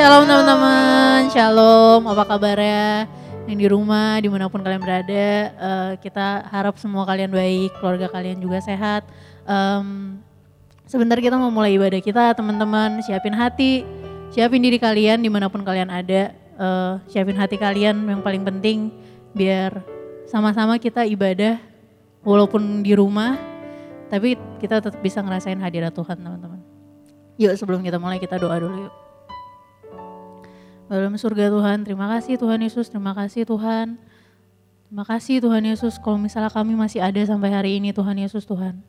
shalom teman-teman, shalom. Apa kabarnya? Yang di rumah, di mana pun kalian berada, uh, kita harap semua kalian baik, keluarga kalian juga sehat. Um, sebentar kita mau mulai ibadah kita, teman-teman. Siapin hati, siapin diri kalian di mana pun kalian ada. Uh, siapin hati kalian yang paling penting, biar sama-sama kita ibadah, walaupun di rumah, tapi kita tetap bisa ngerasain hadirat Tuhan, teman-teman. Yuk sebelum kita mulai kita doa dulu yuk. Dalam surga Tuhan, terima kasih Tuhan Yesus, terima kasih Tuhan. Terima kasih Tuhan Yesus kalau misalnya kami masih ada sampai hari ini Tuhan Yesus Tuhan.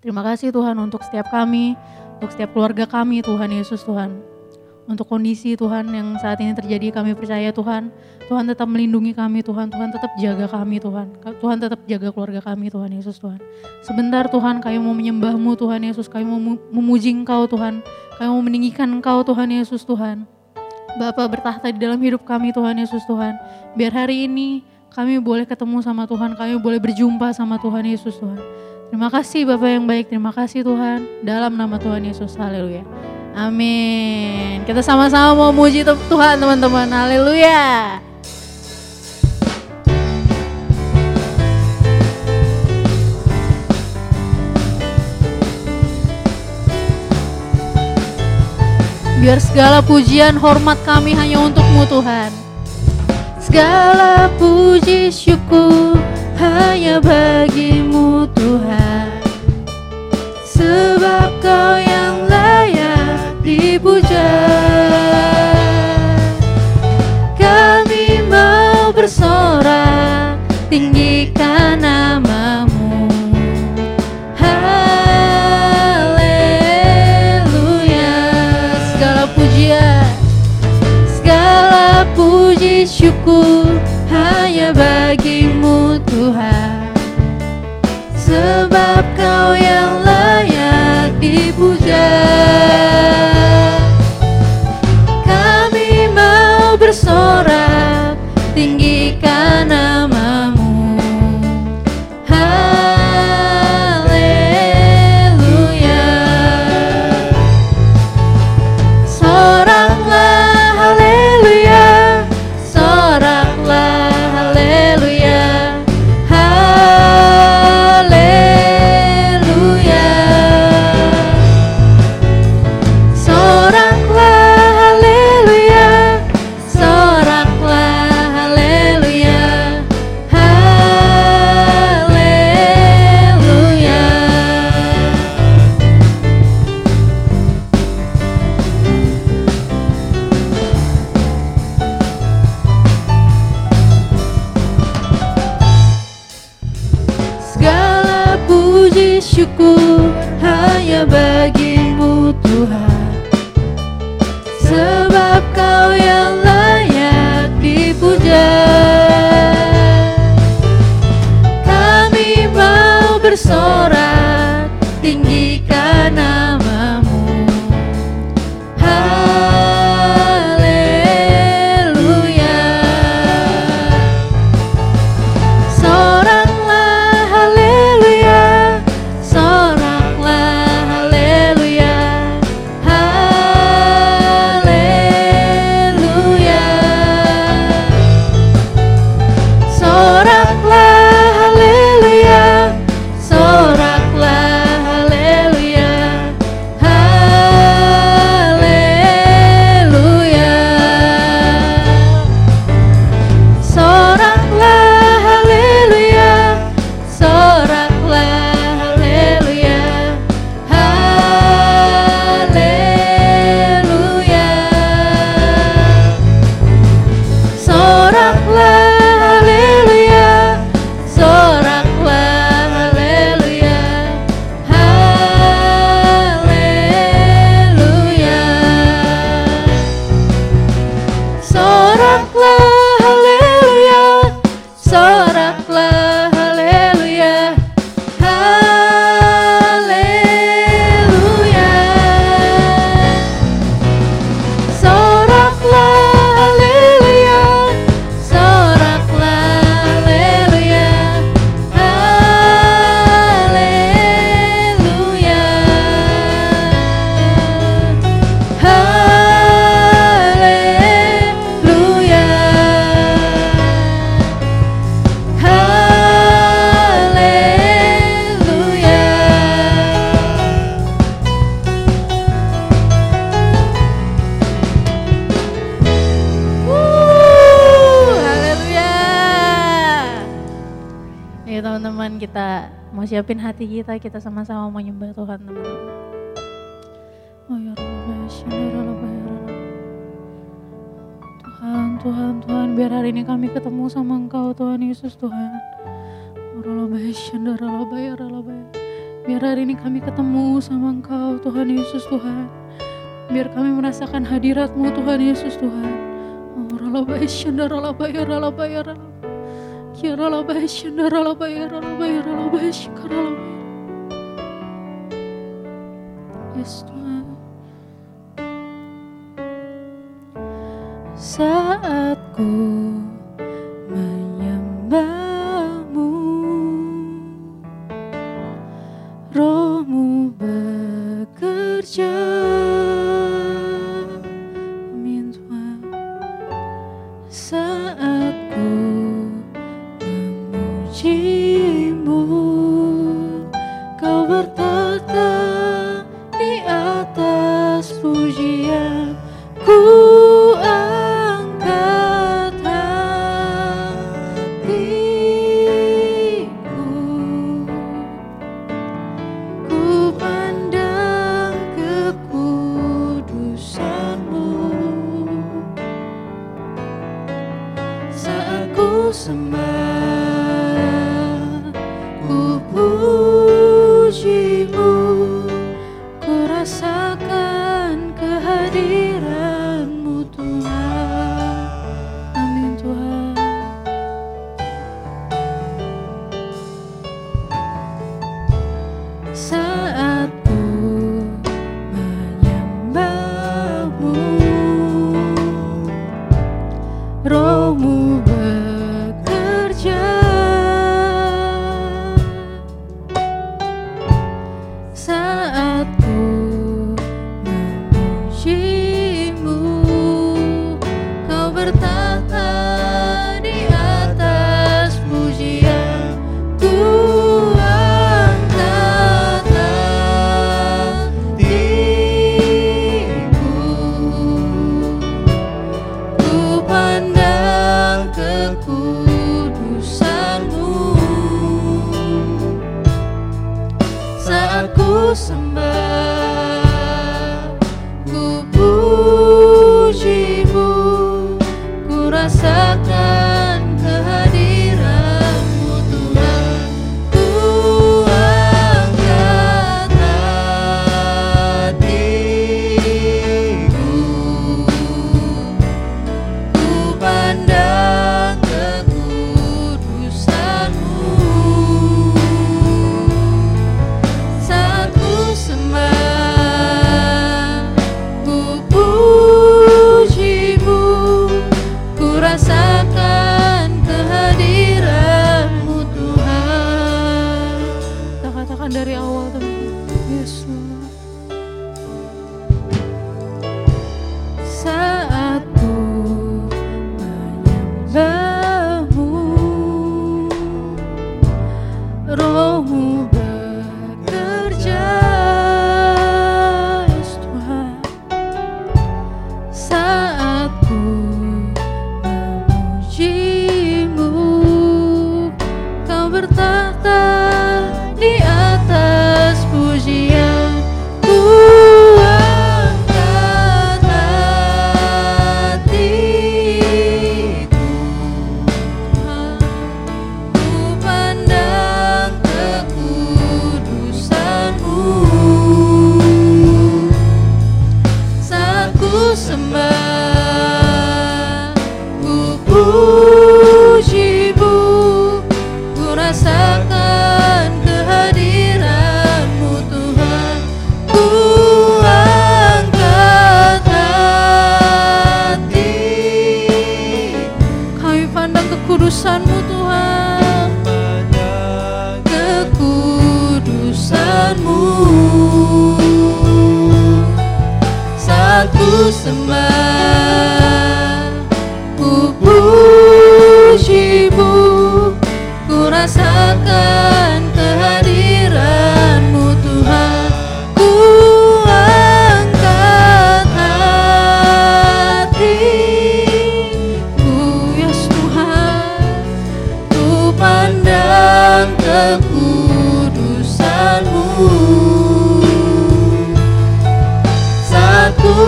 Terima kasih Tuhan untuk setiap kami, untuk setiap keluarga kami Tuhan Yesus Tuhan. Untuk kondisi Tuhan yang saat ini terjadi kami percaya Tuhan, Tuhan tetap melindungi kami Tuhan, Tuhan tetap jaga kami Tuhan. Tuhan tetap jaga keluarga kami Tuhan Yesus Tuhan. Sebentar Tuhan kami mau menyembahmu Tuhan Yesus, kami mau memuji Engkau Tuhan, kami mau meninggikan Engkau Tuhan Yesus Tuhan. Bapak bertahta di dalam hidup kami Tuhan Yesus Tuhan. Biar hari ini kami boleh ketemu sama Tuhan, kami boleh berjumpa sama Tuhan Yesus Tuhan. Terima kasih Bapak yang baik, terima kasih Tuhan. Dalam nama Tuhan Yesus, haleluya. Amin. Kita sama-sama mau muji Tuhan teman-teman, haleluya. Biar segala pujian hormat kami hanya untukmu Tuhan. Segala puji syukur hanya bagimu Tuhan. Sebab kau syukur hanya bagi kita kita sama-sama menyembah Tuhan teman-teman. Tuhan, Tuhan, Tuhan, biar hari ini kami ketemu sama Engkau Tuhan Yesus Tuhan. Biar hari ini kami ketemu sama Engkau Tuhan Yesus Tuhan. Biar kami merasakan hadiratmu Tuhan Yesus Tuhan. Kira la bayar, la bayar, la bayar, la bayar, la bayar. bist saat ku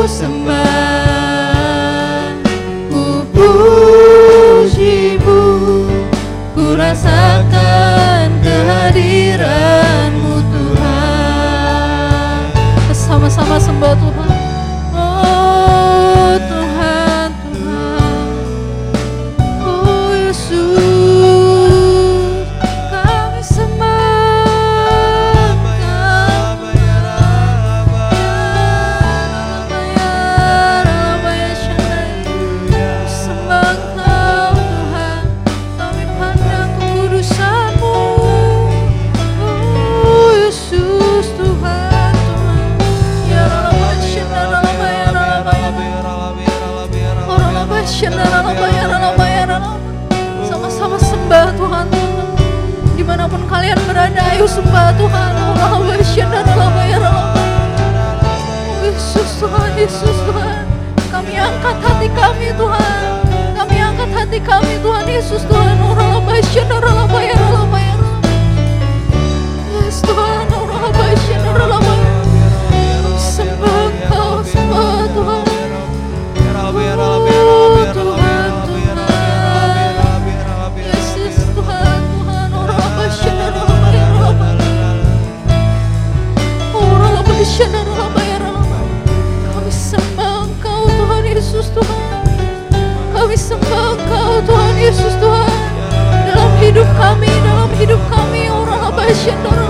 somebody kami Tuhan. Kami angkat hati kami Tuhan Yesus Tuhan. Oh, orang lebay, syedar, orang lebay. Russian,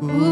good.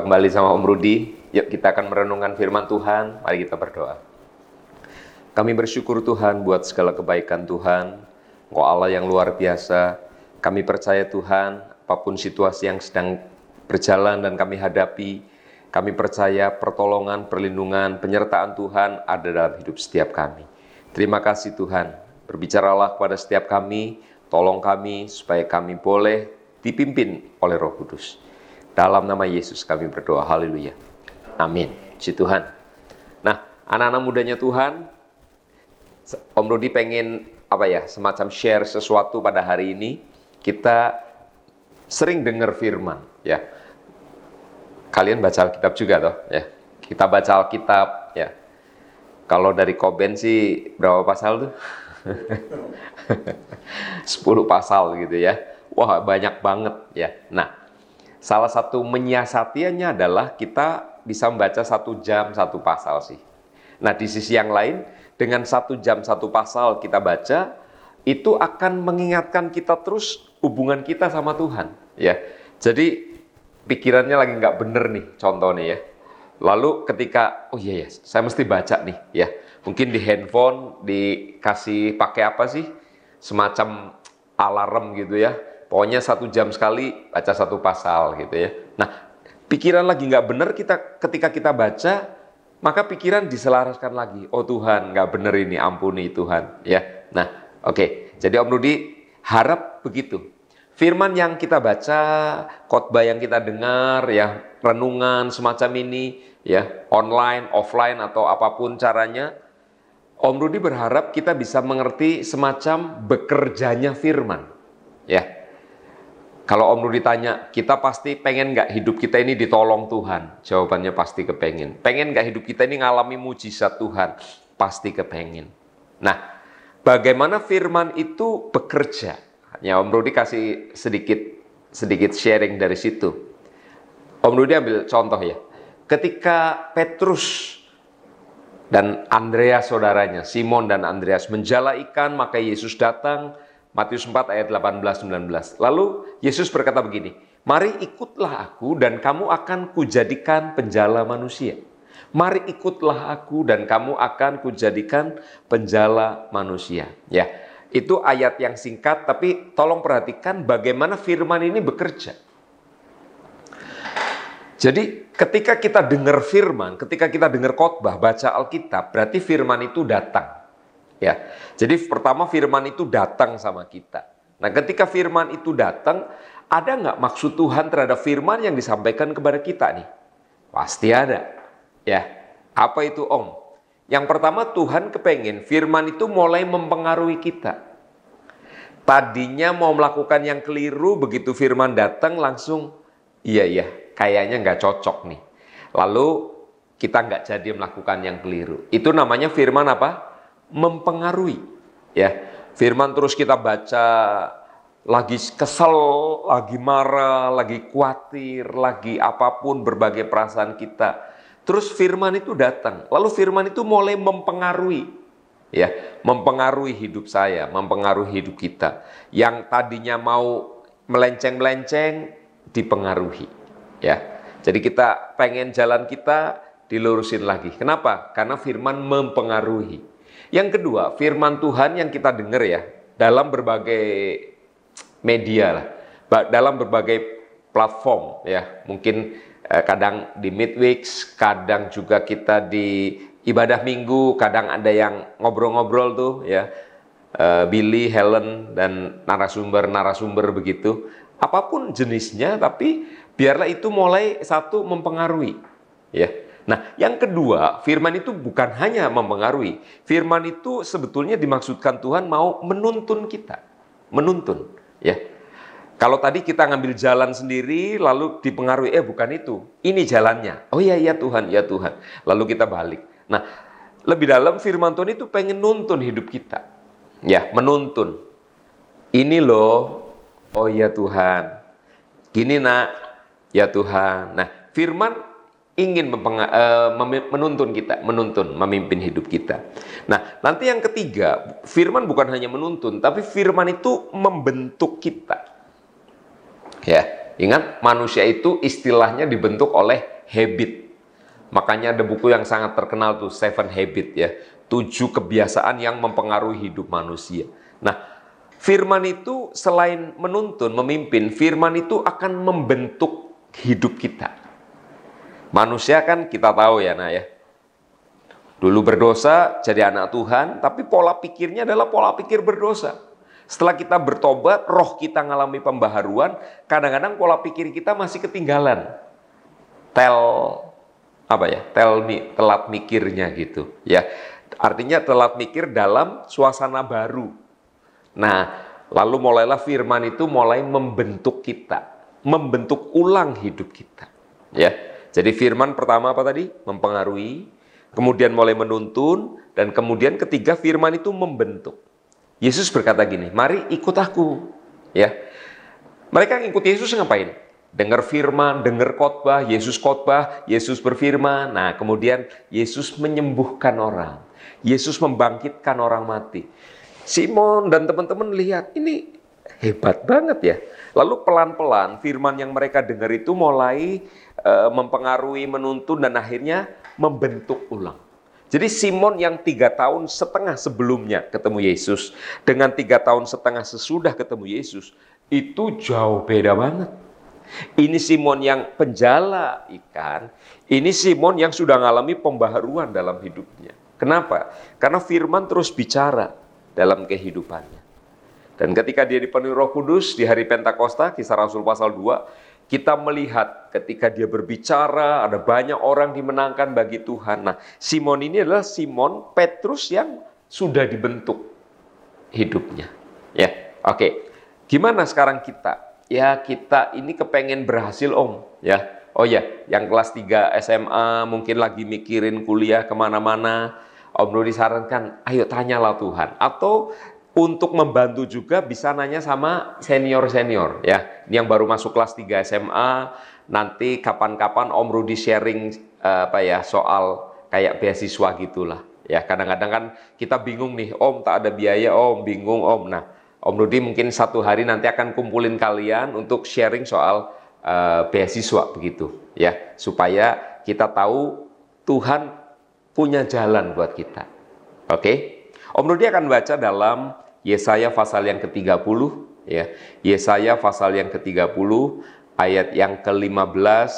Kembali sama Om Rudi. Yuk kita akan merenungkan firman Tuhan. Mari kita berdoa. Kami bersyukur Tuhan buat segala kebaikan Tuhan. Engkau Allah yang luar biasa. Kami percaya Tuhan, apa pun situasi yang sedang berjalan dan kami hadapi, kami percaya pertolongan, perlindungan, penyertaan Tuhan ada dalam hidup setiap kami. Terima kasih Tuhan. Berbicaralah kepada setiap kami, tolong kami supaya kami boleh dipimpin oleh Roh Kudus. Dalam nama Yesus kami berdoa. Haleluya. Amin. Puji Tuhan. Nah, anak-anak mudanya Tuhan, Om Rudi pengen apa ya, semacam share sesuatu pada hari ini. Kita sering dengar firman, ya. Kalian baca Alkitab juga toh, ya. Kita baca Alkitab, ya. Kalau dari Koben sih berapa pasal tuh? 10 pasal gitu ya. Wah, banyak banget ya. Nah, salah satu menyiasatinya adalah kita bisa membaca satu jam satu pasal sih. Nah, di sisi yang lain, dengan satu jam satu pasal kita baca, itu akan mengingatkan kita terus hubungan kita sama Tuhan. ya. Jadi pikirannya lagi nggak bener nih, contohnya ya. Lalu ketika, oh iya ya, saya mesti baca nih, ya. Mungkin di handphone dikasih pakai apa sih? Semacam alarm gitu ya. Pokoknya satu jam sekali baca satu pasal gitu ya. Nah, pikiran lagi nggak bener kita ketika kita baca, maka pikiran diselaraskan lagi. Oh Tuhan, nggak bener ini, ampuni Tuhan. Ya, nah, oke. Jadi Om Rudi harap begitu. Firman yang kita baca, khotbah yang kita dengar, ya renungan semacam ini, ya online, offline atau apa pun caranya, Om Rudi berharap kita bisa mengerti semacam bekerjanya firman. Ya, kalau Om Rudi tanya, kita pasti pengen nggak hidup kita ini ditolong Tuhan? Jawabannya pasti kepengen. Pengen nggak hidup kita ini ngalami mujizat Tuhan? Pasti kepengen. Nah, bagaimana firman itu bekerja? Ya, Om Rudi kasih sedikit sedikit sharing dari situ. Om Rudi ambil contoh ya. Ketika Petrus dan Andreas saudaranya, Simon dan Andreas menjala ikan, maka Yesus datang, Matius 4 ayat 18-19. Lalu Yesus berkata begini, Mari ikutlah aku dan kamu akan kujadikan penjala manusia. Mari ikutlah aku dan kamu akan kujadikan penjala manusia. Ya, itu ayat yang singkat tapi tolong perhatikan bagaimana firman ini bekerja. Jadi ketika kita dengar firman, ketika kita dengar khotbah, baca Alkitab, berarti firman itu datang. Ya. Jadi pertama firman itu datang sama kita. Nah, ketika firman itu datang, ada nggak maksud Tuhan terhadap firman yang disampaikan kepada kita nih? Pasti ada. Ya, apa itu Om? Yang pertama Tuhan kepengen firman itu mulai mempengaruhi kita. Tadinya mau melakukan yang keliru, begitu firman datang langsung, iya iya, kayaknya nggak cocok nih. Lalu kita nggak jadi melakukan yang keliru. Itu namanya firman apa? Mempengaruhi. Ya, firman terus kita baca, lagi kesel, lagi marah, lagi khawatir, lagi apa pun berbagai perasaan kita. Terus firman itu datang. Lalu firman itu mulai mempengaruhi ya, mempengaruhi hidup saya, mempengaruhi hidup kita. Yang tadinya mau melenceng-melenceng dipengaruhi, ya. Jadi kita pengen jalan kita dilurusin lagi. Kenapa? Karena firman mempengaruhi. Yang kedua, firman Tuhan yang kita dengar ya dalam berbagai media lah, dalam berbagai platform ya. Mungkin eh, kadang di midweeks, kadang juga kita di ibadah minggu, kadang ada yang ngobrol-ngobrol tuh ya. Uh, Billy, Helen dan narasumber-narasumber begitu. Apa pun jenisnya tapi biarlah itu mulai satu mempengaruhi ya. Nah, yang kedua, firman itu bukan hanya mempengaruhi. Firman itu sebetulnya dimaksudkan Tuhan mau menuntun kita. Menuntun, ya. Kalau tadi kita ngambil jalan sendiri lalu dipengaruhi, eh bukan itu. Ini jalannya. Oh iya iya Tuhan, ya Tuhan. Lalu kita balik. Nah, lebih dalam firman Tuhan itu pengen nuntun hidup kita. Ya, menuntun. Ini loh, oh ya Tuhan. Gini nak, ya Tuhan. Nah, firman ingin uh, menuntun kita, menuntun, memimpin hidup kita. Nah, nanti yang ketiga, firman bukan hanya menuntun, tapi firman itu membentuk kita. Ya, ingat manusia itu istilahnya dibentuk oleh habit. Makanya ada buku yang sangat terkenal tuh Seven Habit ya, tujuh kebiasaan yang mempengaruhi hidup manusia. Nah, firman itu selain menuntun, memimpin, firman itu akan membentuk hidup kita. Manusia kan kita tahu ya, nah ya. Dulu berdosa jadi anak Tuhan, tapi pola pikirnya adalah pola pikir berdosa. Setelah kita bertobat, roh kita mengalami pembaharuan, kadang-kadang pola pikir kita masih ketinggalan. Tel apa ya tell me telat mikirnya gitu ya artinya telat mikir dalam suasana baru nah lalu mulailah firman itu mulai membentuk kita membentuk ulang hidup kita ya jadi firman pertama apa tadi mempengaruhi kemudian mulai menuntun dan kemudian ketiga firman itu membentuk Yesus berkata gini mari ikut aku ya mereka ngikut Yesus ngapain dengar firman, dengar khotbah, Yesus khotbah, Yesus berfirman. Nah, kemudian Yesus menyembuhkan orang. Yesus membangkitkan orang mati. Simon dan teman-teman lihat, ini hebat banget ya. Lalu pelan-pelan firman yang mereka dengar itu mulai mempengaruhi, menuntun dan akhirnya membentuk ulang. Jadi Simon yang tiga tahun setengah sebelumnya ketemu Yesus dengan tiga tahun setengah sesudah ketemu Yesus itu jauh beda banget. Ini Simon yang penjala ikan, ini Simon yang sudah mengalami pembaharuan dalam hidupnya. Kenapa? Karena firman terus bicara dalam kehidupannya. Dan ketika dia dipenuhi roh kudus di hari Pentakosta, kisah Rasul pasal 2, kita melihat ketika dia berbicara, ada banyak orang dimenangkan bagi Tuhan. Nah, Simon ini adalah Simon Petrus yang sudah dibentuk hidupnya. Ya, oke. Gimana sekarang kita? ya kita ini kepengen berhasil om ya oh ya yang kelas 3 SMA mungkin lagi mikirin kuliah ke mana-mana om Nuri sarankan ayo tanyalah Tuhan atau untuk membantu juga bisa nanya sama senior-senior ya yang baru masuk kelas 3 SMA nanti kapan-kapan Om Rudi sharing uh, apa ya soal kayak beasiswa gitulah ya kadang-kadang kan kita bingung nih Om tak ada biaya Om bingung Om nah Om Rudi mungkin satu hari nanti akan kumpulin kalian untuk sharing soal uh, beasiswa begitu ya supaya kita tahu Tuhan punya jalan buat kita. Oke. Okay? Om Rudi akan baca dalam Yesaya pasal yang ke-30 ya. Yesaya pasal yang ke-30 ayat yang ke-15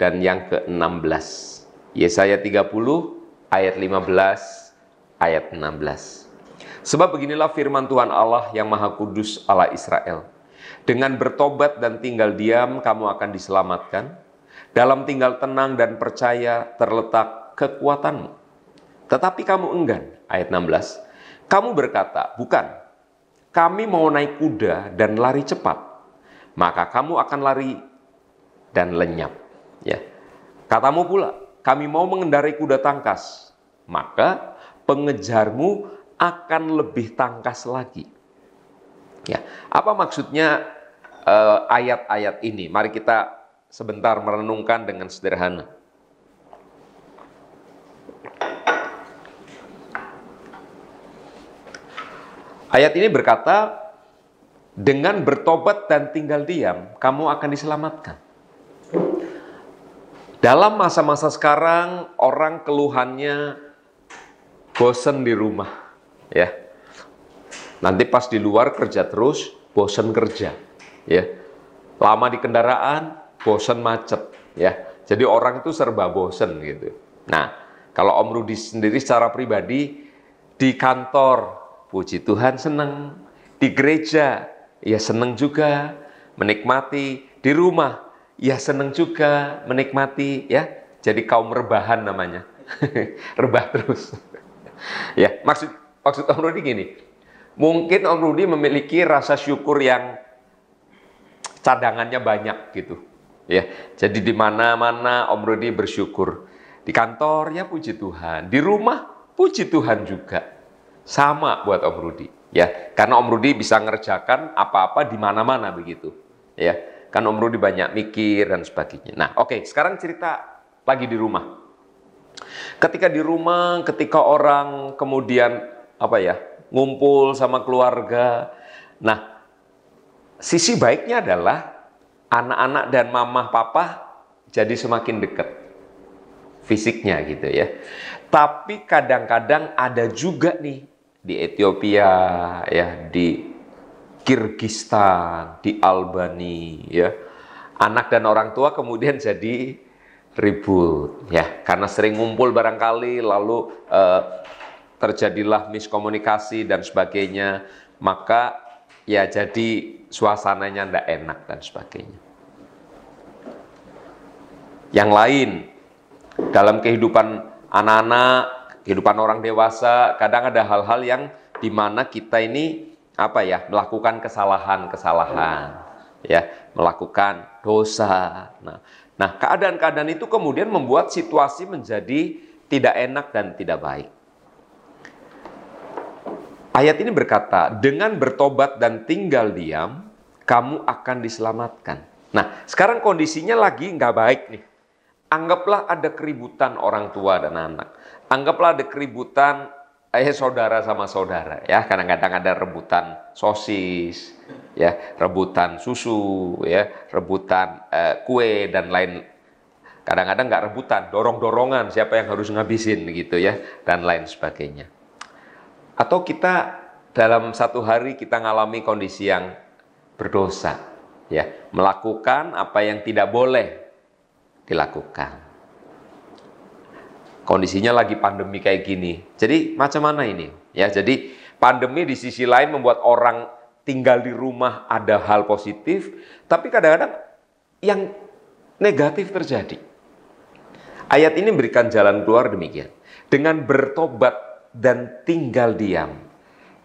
dan yang ke-16. Yesaya 30 ayat 15 ayat 16. Sebab beginilah firman Tuhan Allah yang Maha Kudus Allah Israel. Dengan bertobat dan tinggal diam, kamu akan diselamatkan. Dalam tinggal tenang dan percaya terletak kekuatanmu. Tetapi kamu enggan, ayat 16. Kamu berkata, bukan, kami mau naik kuda dan lari cepat. Maka kamu akan lari dan lenyap. Ya. Katamu pula, kami mau mengendarai kuda tangkas. Maka pengejarmu akan lebih tangkas lagi. Ya, apa maksudnya eh, ayat-ayat uh, ini? Mari kita sebentar merenungkan dengan sederhana. Ayat ini berkata, dengan bertobat dan tinggal diam, kamu akan diselamatkan. Dalam masa-masa sekarang, orang keluhannya bosen di rumah, ya. Nanti pas di luar kerja terus, bosen kerja, ya. Lama di kendaraan, bosen macet, ya. Jadi orang itu serba bosen gitu. Nah, kalau Om Rudi sendiri secara pribadi di kantor Puji Tuhan senang. Di gereja, ya senang juga menikmati. Di rumah, ya senang juga menikmati. ya Jadi kaum rebahan namanya. Rebah terus. ya maksud maksud Om Rudi gini. Mungkin Om Rudi memiliki rasa syukur yang cadangannya banyak gitu. Ya, jadi di mana-mana Om Rudi bersyukur. Di kantor ya puji Tuhan, di rumah puji Tuhan juga sama buat Om Rudi ya. Karena Om Rudi bisa ngerjakan apa-apa di mana-mana begitu ya. Kan Om Rudi banyak mikir dan sebagainya. Nah oke okay, sekarang cerita lagi di rumah. Ketika di rumah ketika orang kemudian apa ya ngumpul sama keluarga. Nah sisi baiknya adalah anak-anak dan mama papa jadi semakin dekat fisiknya gitu ya. Tapi kadang-kadang ada juga nih di Ethiopia, ya, di Kirgistan, di Albania, ya. Anak dan orang tua kemudian jadi ribut, ya, karena sering ngumpul barangkali, lalu eh, terjadilah miskomunikasi dan sebagainya, maka ya jadi suasananya tidak enak dan sebagainya. Yang lain dalam kehidupan anak-anak kehidupan orang dewasa kadang ada hal-hal yang di mana kita ini apa ya melakukan kesalahan-kesalahan ya melakukan dosa. Nah nah keadaan-keadaan itu kemudian membuat situasi menjadi tidak enak dan tidak baik. Ayat ini berkata dengan bertobat dan tinggal diam kamu akan diselamatkan. Nah sekarang kondisinya lagi nggak baik nih anggaplah ada keributan orang tua dan anak. Anggaplah ada keributan ayah saudara sama saudara ya. Kadang-kadang ada rebutan sosis ya. Rebutan susu ya. Rebutan uh, kue dan lain. Kadang-kadang nggak rebutan dorong-dorongan siapa yang harus ngabisin gitu ya dan lain sebagainya. Atau kita dalam satu hari kita ngalami kondisi yang berdosa ya. Melakukan apa yang tidak boleh dilakukan kondisinya lagi pandemi kayak gini. Jadi macam mana ini? Ya, jadi pandemi di sisi lain membuat orang tinggal di rumah ada hal positif, tapi kadang-kadang yang negatif terjadi. Ayat ini memberikan jalan keluar demikian. Dengan bertobat dan tinggal diam,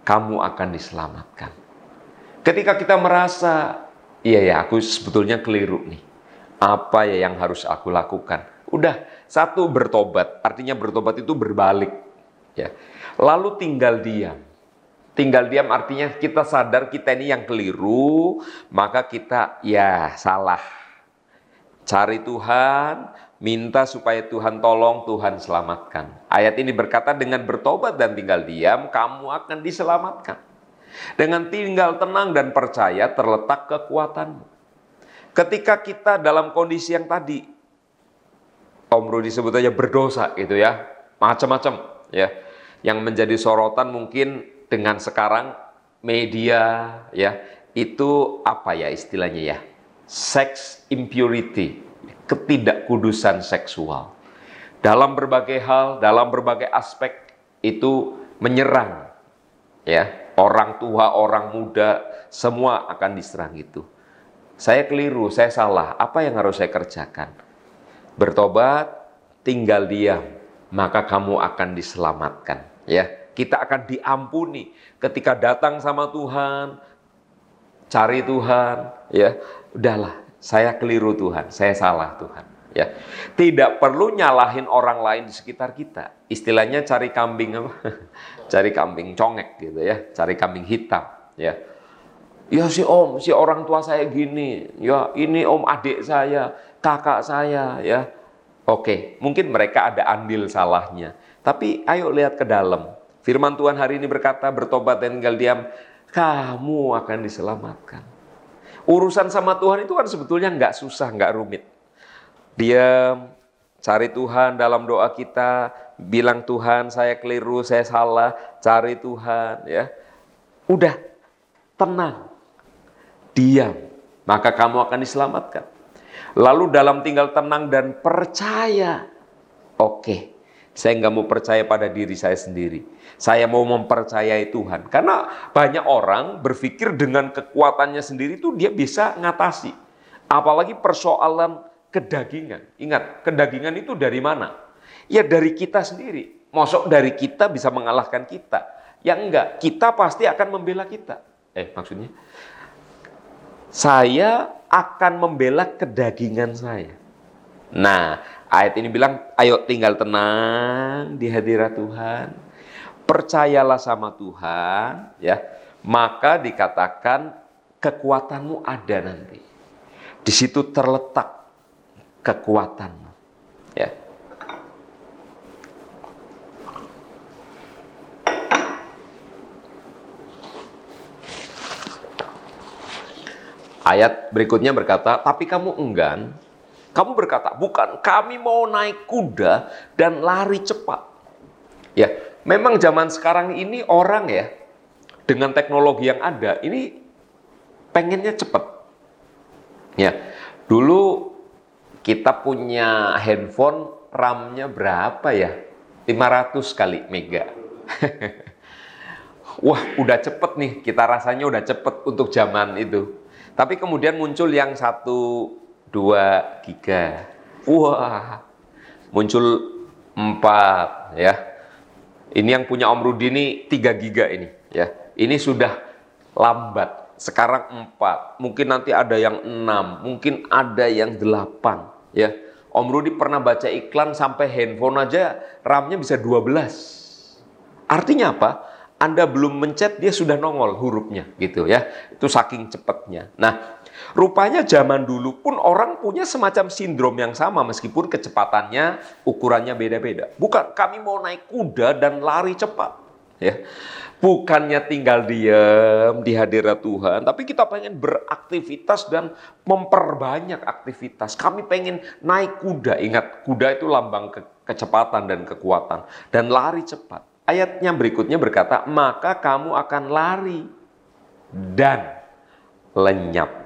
kamu akan diselamatkan. Ketika kita merasa, iya ya aku sebetulnya keliru nih. Apa ya yang harus aku lakukan? Udah, satu bertobat, artinya bertobat itu berbalik. Ya. Lalu tinggal diam. Tinggal diam artinya kita sadar kita ini yang keliru, maka kita ya salah. Cari Tuhan, minta supaya Tuhan tolong, Tuhan selamatkan. Ayat ini berkata dengan bertobat dan tinggal diam, kamu akan diselamatkan. Dengan tinggal tenang dan percaya terletak kekuatanmu. Ketika kita dalam kondisi yang tadi, Om Rudi sebut aja berdosa gitu ya, macam-macam ya. Yang menjadi sorotan mungkin dengan sekarang media ya, itu apa ya istilahnya ya? Sex impurity, ketidakkudusan seksual. Dalam berbagai hal, dalam berbagai aspek itu menyerang ya, orang tua, orang muda, semua akan diserang itu. Saya keliru, saya salah. Apa yang harus saya kerjakan? bertobat, tinggal diam. maka kamu akan diselamatkan. Ya, kita akan diampuni ketika datang sama Tuhan, cari Tuhan, ya. Udahlah, saya keliru Tuhan, saya salah Tuhan. Ya, tidak perlu nyalahin orang lain di sekitar kita. Istilahnya cari kambing apa? cari kambing congek gitu ya, cari kambing hitam. Ya, ya si om, si orang tua saya gini, ya ini om adik saya, kakak saya, ya. Oke, mungkin mereka ada andil salahnya. Tapi ayo lihat ke dalam. Firman Tuhan hari ini berkata, bertobat dan tinggal diam, kamu akan diselamatkan. Urusan sama Tuhan itu kan sebetulnya nggak susah, nggak rumit. Diam, cari Tuhan dalam doa kita, bilang Tuhan saya keliru, saya salah, cari Tuhan ya. Udah, tenang, diam, maka kamu akan diselamatkan. Lalu dalam tinggal tenang dan percaya, oke, saya nggak mau percaya pada diri saya sendiri. Saya mau mempercayai Tuhan. Karena banyak orang berpikir dengan kekuatannya sendiri itu dia bisa ngatasi. Apalagi persoalan kedagingan. Ingat, kedagingan itu dari mana? Ya dari kita sendiri. Mosok dari kita bisa mengalahkan kita. Ya enggak, kita pasti akan membela kita. Eh, maksudnya? Saya akan membela kedagingan saya. Nah, ayat ini bilang, ayo tinggal tenang di hadirat Tuhan. Percayalah sama Tuhan, ya. Maka dikatakan kekuatanmu ada nanti. Di situ terletak kekuatanmu, ya. Ayat berikutnya berkata, tapi kamu enggan kamu berkata, bukan kami mau naik kuda dan lari cepat. Ya, memang zaman sekarang ini orang ya, dengan teknologi yang ada, ini pengennya cepat. Ya, dulu kita punya handphone RAM-nya berapa ya? 500 kali mega. Wah, udah cepet nih, kita rasanya udah cepet untuk zaman itu. Tapi kemudian muncul yang satu 2 giga. Wah, muncul 4 ya. Ini yang punya Om Rudi ini 3 giga ini ya. Ini sudah lambat. Sekarang 4, mungkin nanti ada yang 6, mungkin ada yang 8 ya. Om Rudi pernah baca iklan sampai handphone aja RAM-nya bisa 12. Artinya apa? Anda belum mencet dia sudah nongol hurufnya gitu ya. Itu saking cepatnya. Nah, Rupanya zaman dulu pun orang punya semacam sindrom yang sama meskipun kecepatannya ukurannya beda-beda. Bukan kami mau naik kuda dan lari cepat. Ya. Bukannya tinggal diam di hadirat Tuhan, tapi kita pengen beraktivitas dan memperbanyak aktivitas. Kami pengen naik kuda. Ingat, kuda itu lambang ke kecepatan dan kekuatan. Dan lari cepat. Ayatnya berikutnya berkata, maka kamu akan lari dan lenyap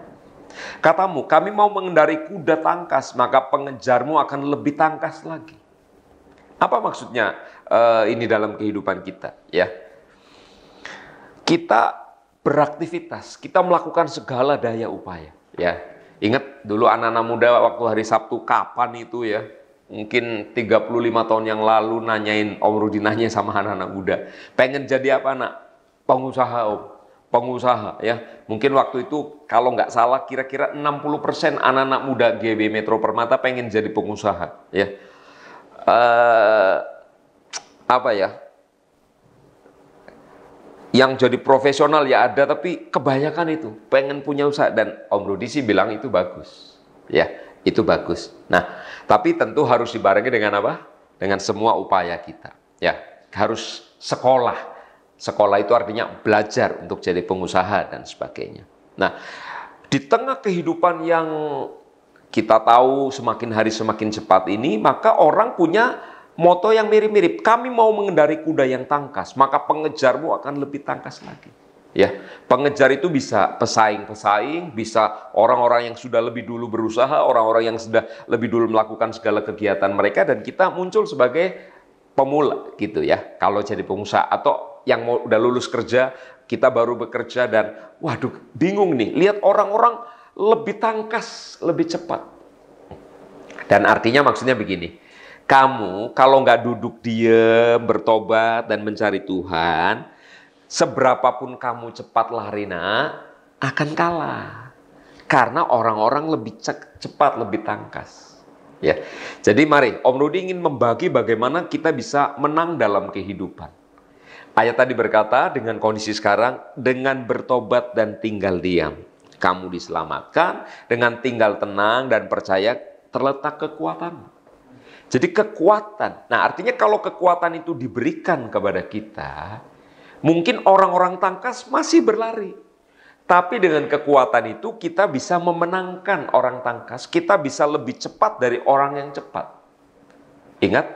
Katamu, kami mau mengendari kuda tangkas, maka pengejarmu akan lebih tangkas lagi. Apa maksudnya uh, ini dalam kehidupan kita? Ya, kita beraktivitas, kita melakukan segala daya upaya. Ya, ingat dulu anak-anak muda waktu hari Sabtu kapan itu ya? Mungkin 35 tahun yang lalu nanyain Om Rudi nanya sama anak-anak muda, pengen jadi apa nak? Pengusaha Om pengusaha ya. Mungkin waktu itu kalau nggak salah kira-kira 60% anak-anak muda GB Metro Permata pengen jadi pengusaha ya. Uh, apa ya? Yang jadi profesional ya ada tapi kebanyakan itu pengen punya usaha dan Om Rudi sih bilang itu bagus. Ya, itu bagus. Nah, tapi tentu harus dibarengi dengan apa? Dengan semua upaya kita. Ya, harus sekolah Sekolah itu artinya belajar untuk jadi pengusaha dan sebagainya. Nah, di tengah kehidupan yang kita tahu semakin hari semakin cepat ini, maka orang punya moto yang mirip-mirip. Kami mau mengendari kuda yang tangkas, maka pengejarmu akan lebih tangkas lagi. Ya, pengejar itu bisa pesaing-pesaing, bisa orang-orang yang sudah lebih dulu berusaha, orang-orang yang sudah lebih dulu melakukan segala kegiatan mereka dan kita muncul sebagai pemula gitu ya. Kalau jadi pengusaha atau yang mau udah lulus kerja, kita baru bekerja dan waduh bingung nih, lihat orang-orang lebih tangkas, lebih cepat. Dan artinya maksudnya begini, Kamu kalau nggak duduk diem, bertobat dan mencari Tuhan, seberapapun kamu cepat lari nak, akan kalah. Karena orang-orang lebih cepat, lebih tangkas. Ya, jadi mari Om Rudi ingin membagi bagaimana kita bisa menang dalam kehidupan. Ayat tadi berkata dengan kondisi sekarang dengan bertobat dan tinggal diam, kamu diselamatkan dengan tinggal tenang dan percaya terletak kekuatan. Jadi kekuatan. Nah, artinya kalau kekuatan itu diberikan kepada kita, mungkin orang-orang tangkas masih berlari. Tapi dengan kekuatan itu kita bisa memenangkan orang tangkas, kita bisa lebih cepat dari orang yang cepat. Ingat,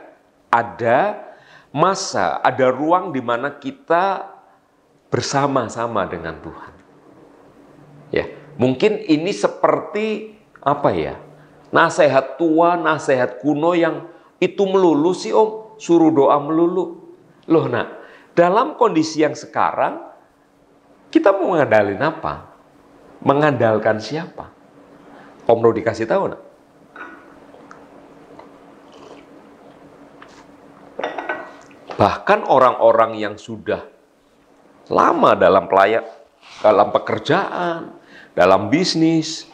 ada masa, ada ruang di mana kita bersama-sama dengan Tuhan. Ya, mungkin ini seperti apa ya? Nasihat tua, nasihat kuno yang itu melulu sih Om, suruh doa melulu. Loh nak, dalam kondisi yang sekarang kita mau mengandalkan apa? Mengandalkan siapa? Om Ro dikasih tahu nak? Bahkan orang-orang yang sudah lama dalam pelayak, dalam pekerjaan, dalam bisnis,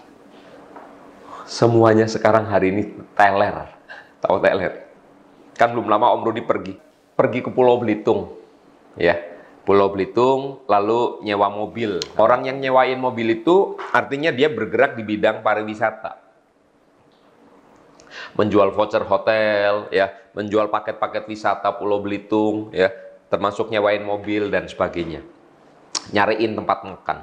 semuanya sekarang hari ini teler. Tahu teler? Kan belum lama Om Rudi pergi, pergi ke Pulau Belitung, ya Pulau Belitung, lalu nyewa mobil. Orang yang nyewain mobil itu artinya dia bergerak di bidang pariwisata. Menjual voucher hotel, ya, menjual paket-paket wisata Pulau Belitung, ya, termasuk nyewain mobil dan sebagainya. Nyariin tempat makan.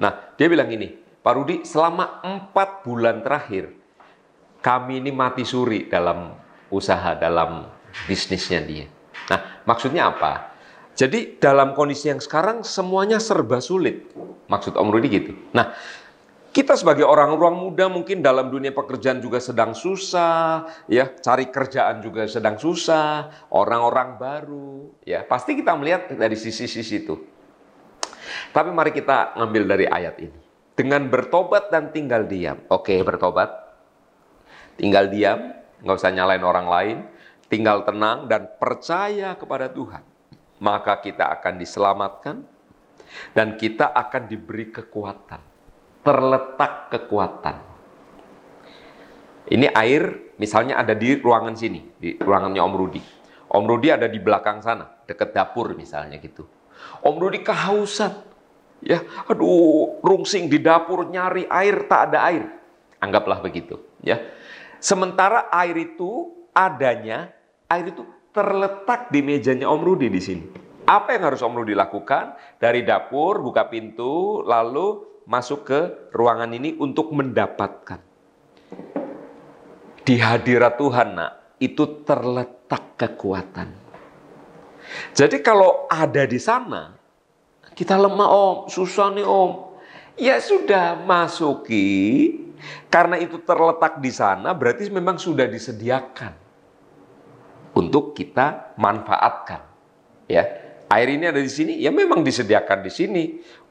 Nah, dia bilang ini, Pak Rudi, selama empat bulan terakhir, kami ini mati suri dalam usaha, dalam bisnisnya dia. Nah, maksudnya apa? Jadi dalam kondisi yang sekarang semuanya serba sulit. Maksud Om Rudi gitu. Nah, kita sebagai orang-orang muda mungkin dalam dunia pekerjaan juga sedang susah, ya, cari kerjaan juga sedang susah, orang-orang baru, ya, pasti kita melihat dari sisi-sisi itu. Tapi mari kita ngambil dari ayat ini. Dengan bertobat dan tinggal diam. Oke, bertobat. Tinggal diam, nggak usah nyalain orang lain. Tinggal tenang dan percaya kepada Tuhan maka kita akan diselamatkan dan kita akan diberi kekuatan. Terletak kekuatan. Ini air misalnya ada di ruangan sini, di ruangannya Om Rudi. Om Rudi ada di belakang sana, dekat dapur misalnya gitu. Om Rudi kehausan. Ya, aduh, rungsing di dapur nyari air tak ada air. Anggaplah begitu, ya. Sementara air itu adanya, air itu terletak di mejanya Om Rudi di sini. Apa yang harus Om Rudi lakukan? Dari dapur, buka pintu, lalu masuk ke ruangan ini untuk mendapatkan. Di hadirat Tuhan, nak, itu terletak kekuatan. Jadi kalau ada di sana, kita lemah om, susah nih om. Ya sudah masuki, karena itu terletak di sana berarti memang sudah disediakan untuk kita manfaatkan. Ya, air ini ada di sini, ya memang disediakan di sini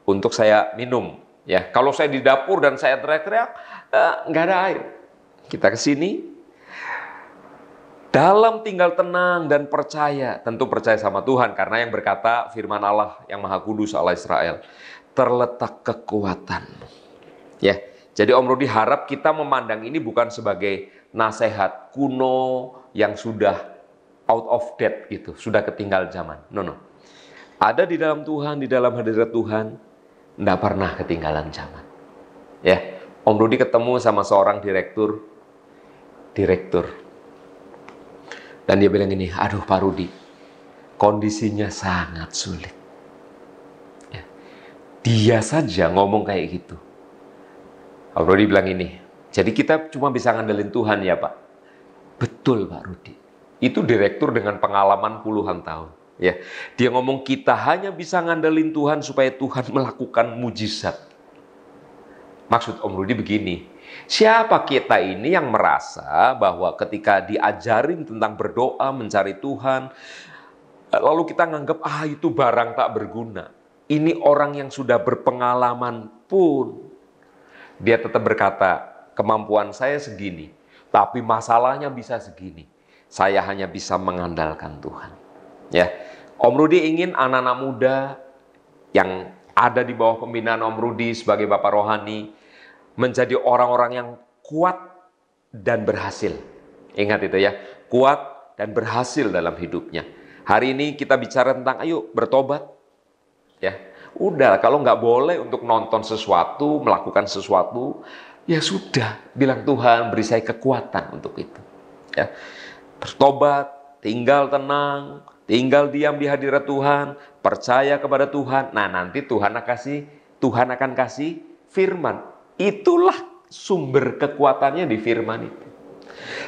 untuk saya minum. Ya, kalau saya di dapur dan saya teriak-teriak, eh, nggak ada air. Kita ke sini, dalam tinggal tenang dan percaya, tentu percaya sama Tuhan karena yang berkata firman Allah yang Maha Kudus Allah Israel terletak kekuatan. Ya, jadi Om Rudi harap kita memandang ini bukan sebagai nasihat kuno yang sudah out of date gitu, sudah ketinggal zaman. No, no. Ada di dalam Tuhan, di dalam hadirat Tuhan, tidak pernah ketinggalan zaman. Ya, Om Rudi ketemu sama seorang direktur, direktur. Dan dia bilang ini, aduh Pak Rudi, kondisinya sangat sulit. Ya. Dia saja ngomong kayak gitu. Om Rudi bilang ini, jadi kita cuma bisa ngandelin Tuhan ya Pak. Betul Pak Rudi. Itu direktur dengan pengalaman puluhan tahun. Ya, dia ngomong kita hanya bisa ngandelin Tuhan supaya Tuhan melakukan mujizat. Maksud Om Rudi begini, siapa kita ini yang merasa bahwa ketika diajarin tentang berdoa, mencari Tuhan, lalu kita nganggap ah itu barang tak berguna. Ini orang yang sudah berpengalaman pun dia tetap berkata, kemampuan saya segini, tapi masalahnya bisa segini. Saya hanya bisa mengandalkan Tuhan. Ya, Om Rudi ingin anak-anak muda yang ada di bawah pembinaan Om Rudi sebagai Bapak Rohani menjadi orang-orang yang kuat dan berhasil. Ingat itu ya, kuat dan berhasil dalam hidupnya. Hari ini kita bicara tentang ayo bertobat. Ya, udah kalau nggak boleh untuk nonton sesuatu, melakukan sesuatu, ya sudah, bilang Tuhan beri saya kekuatan untuk itu. Ya, bertobat, tinggal tenang, tinggal diam di hadirat Tuhan, percaya kepada Tuhan. Nah nanti Tuhan akan kasih, Tuhan akan kasih firman. Itulah sumber kekuatannya di firman itu.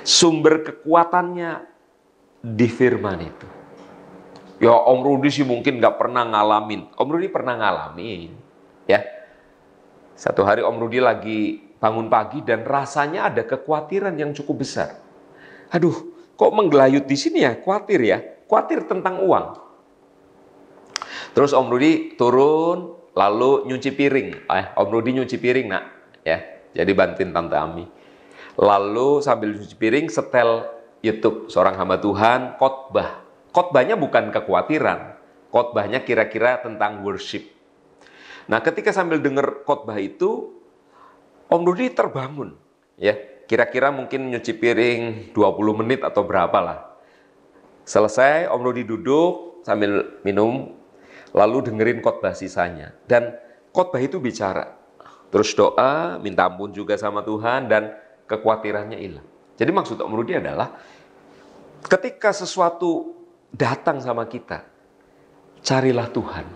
Sumber kekuatannya di firman itu. Ya Om Rudi sih mungkin nggak pernah ngalamin. Om Rudi pernah ngalamin. Ya. Satu hari Om Rudi lagi bangun pagi dan rasanya ada kekhawatiran yang cukup besar. Aduh, kok menggelayut di sini ya? Khawatir ya? Khawatir tentang uang. Terus Om Rudi turun, lalu nyuci piring. Eh, Om Rudi nyuci piring nak, ya. Jadi bantuin Tante Ami. Lalu sambil nyuci piring, setel YouTube seorang hamba Tuhan khotbah. Khotbahnya bukan kekhawatiran, khotbahnya kira-kira tentang worship. Nah, ketika sambil dengar khotbah itu, Om Rudi terbangun, ya. Kira-kira mungkin nyuci piring 20 menit atau berapa lah. Selesai, Om Rudi duduk sambil minum, lalu dengerin khotbah sisanya. Dan khotbah itu bicara. Terus doa, minta ampun juga sama Tuhan, dan kekhawatirannya hilang. Jadi maksud Om Rudi adalah, ketika sesuatu datang sama kita, carilah Tuhan.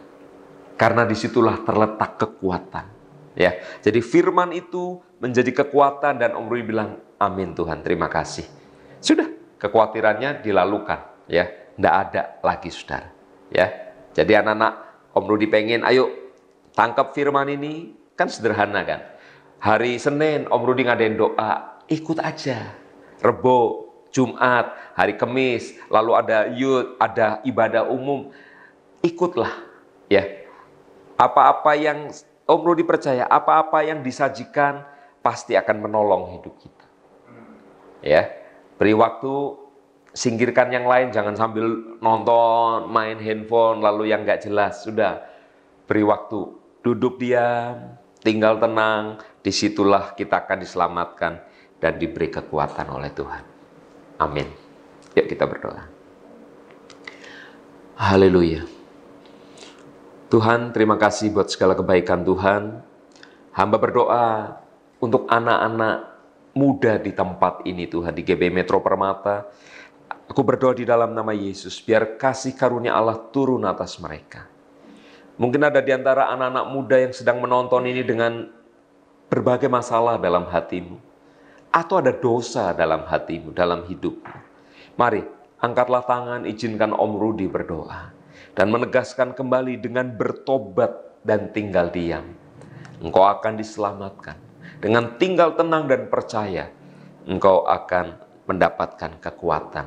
Karena di situlah terletak kekuatan. Ya, jadi firman itu menjadi kekuatan dan Om Rudi bilang, amin Tuhan, terima kasih. Sudah, kekhawatirannya dilalukan, ya, tidak ada lagi saudara. Ya, jadi anak-anak Om Rudi pengen, ayo tangkap firman ini, kan sederhana kan. Hari Senin Om Rudi ngadain doa, ikut aja. Rebo, Jumat, hari Kamis, lalu ada yud, ada ibadah umum, ikutlah. Ya, apa-apa yang Om Rudi percaya apa-apa yang disajikan pasti akan menolong hidup kita. Ya, beri waktu, singkirkan yang lain, jangan sambil nonton, main handphone, lalu yang nggak jelas. Sudah, beri waktu, duduk diam, tinggal tenang, di situlah kita akan diselamatkan dan diberi kekuatan oleh Tuhan. Amin. Yuk kita berdoa. Haleluya. Tuhan, terima kasih buat segala kebaikan Tuhan. Hamba berdoa untuk anak-anak muda di tempat ini Tuhan, di GB Metro Permata. Aku berdoa di dalam nama Yesus, biar kasih karunia Allah turun atas mereka. Mungkin ada di antara anak-anak muda yang sedang menonton ini dengan berbagai masalah dalam hatimu. Atau ada dosa dalam hatimu, dalam hidupmu. Mari, angkatlah tangan, izinkan Om Rudi berdoa dan menegaskan kembali dengan bertobat dan tinggal diam. Engkau akan diselamatkan. Dengan tinggal tenang dan percaya, engkau akan mendapatkan kekuatan.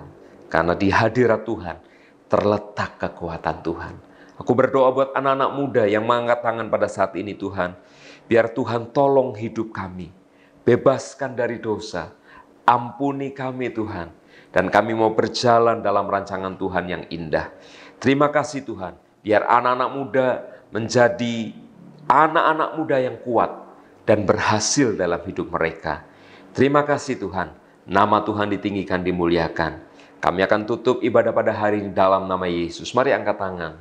Karena di hadirat Tuhan terletak kekuatan Tuhan. Aku berdoa buat anak-anak muda yang mengangkat tangan pada saat ini Tuhan. Biar Tuhan tolong hidup kami. Bebaskan dari dosa. Ampuni kami Tuhan. Dan kami mau berjalan dalam rancangan Tuhan yang indah. Terima kasih Tuhan, biar anak-anak muda menjadi anak-anak muda yang kuat dan berhasil dalam hidup mereka. Terima kasih Tuhan, nama Tuhan ditinggikan, dimuliakan. Kami akan tutup ibadah pada hari ini dalam nama Yesus. Mari angkat tangan.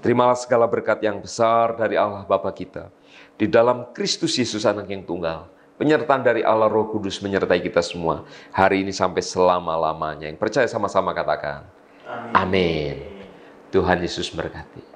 Terimalah segala berkat yang besar dari Allah Bapa kita. Di dalam Kristus Yesus anak yang tunggal. Penyertaan dari Allah Roh Kudus menyertai kita semua. Hari ini sampai selama-lamanya. Yang percaya sama-sama katakan. Amin. Tuhan Yesus berkati.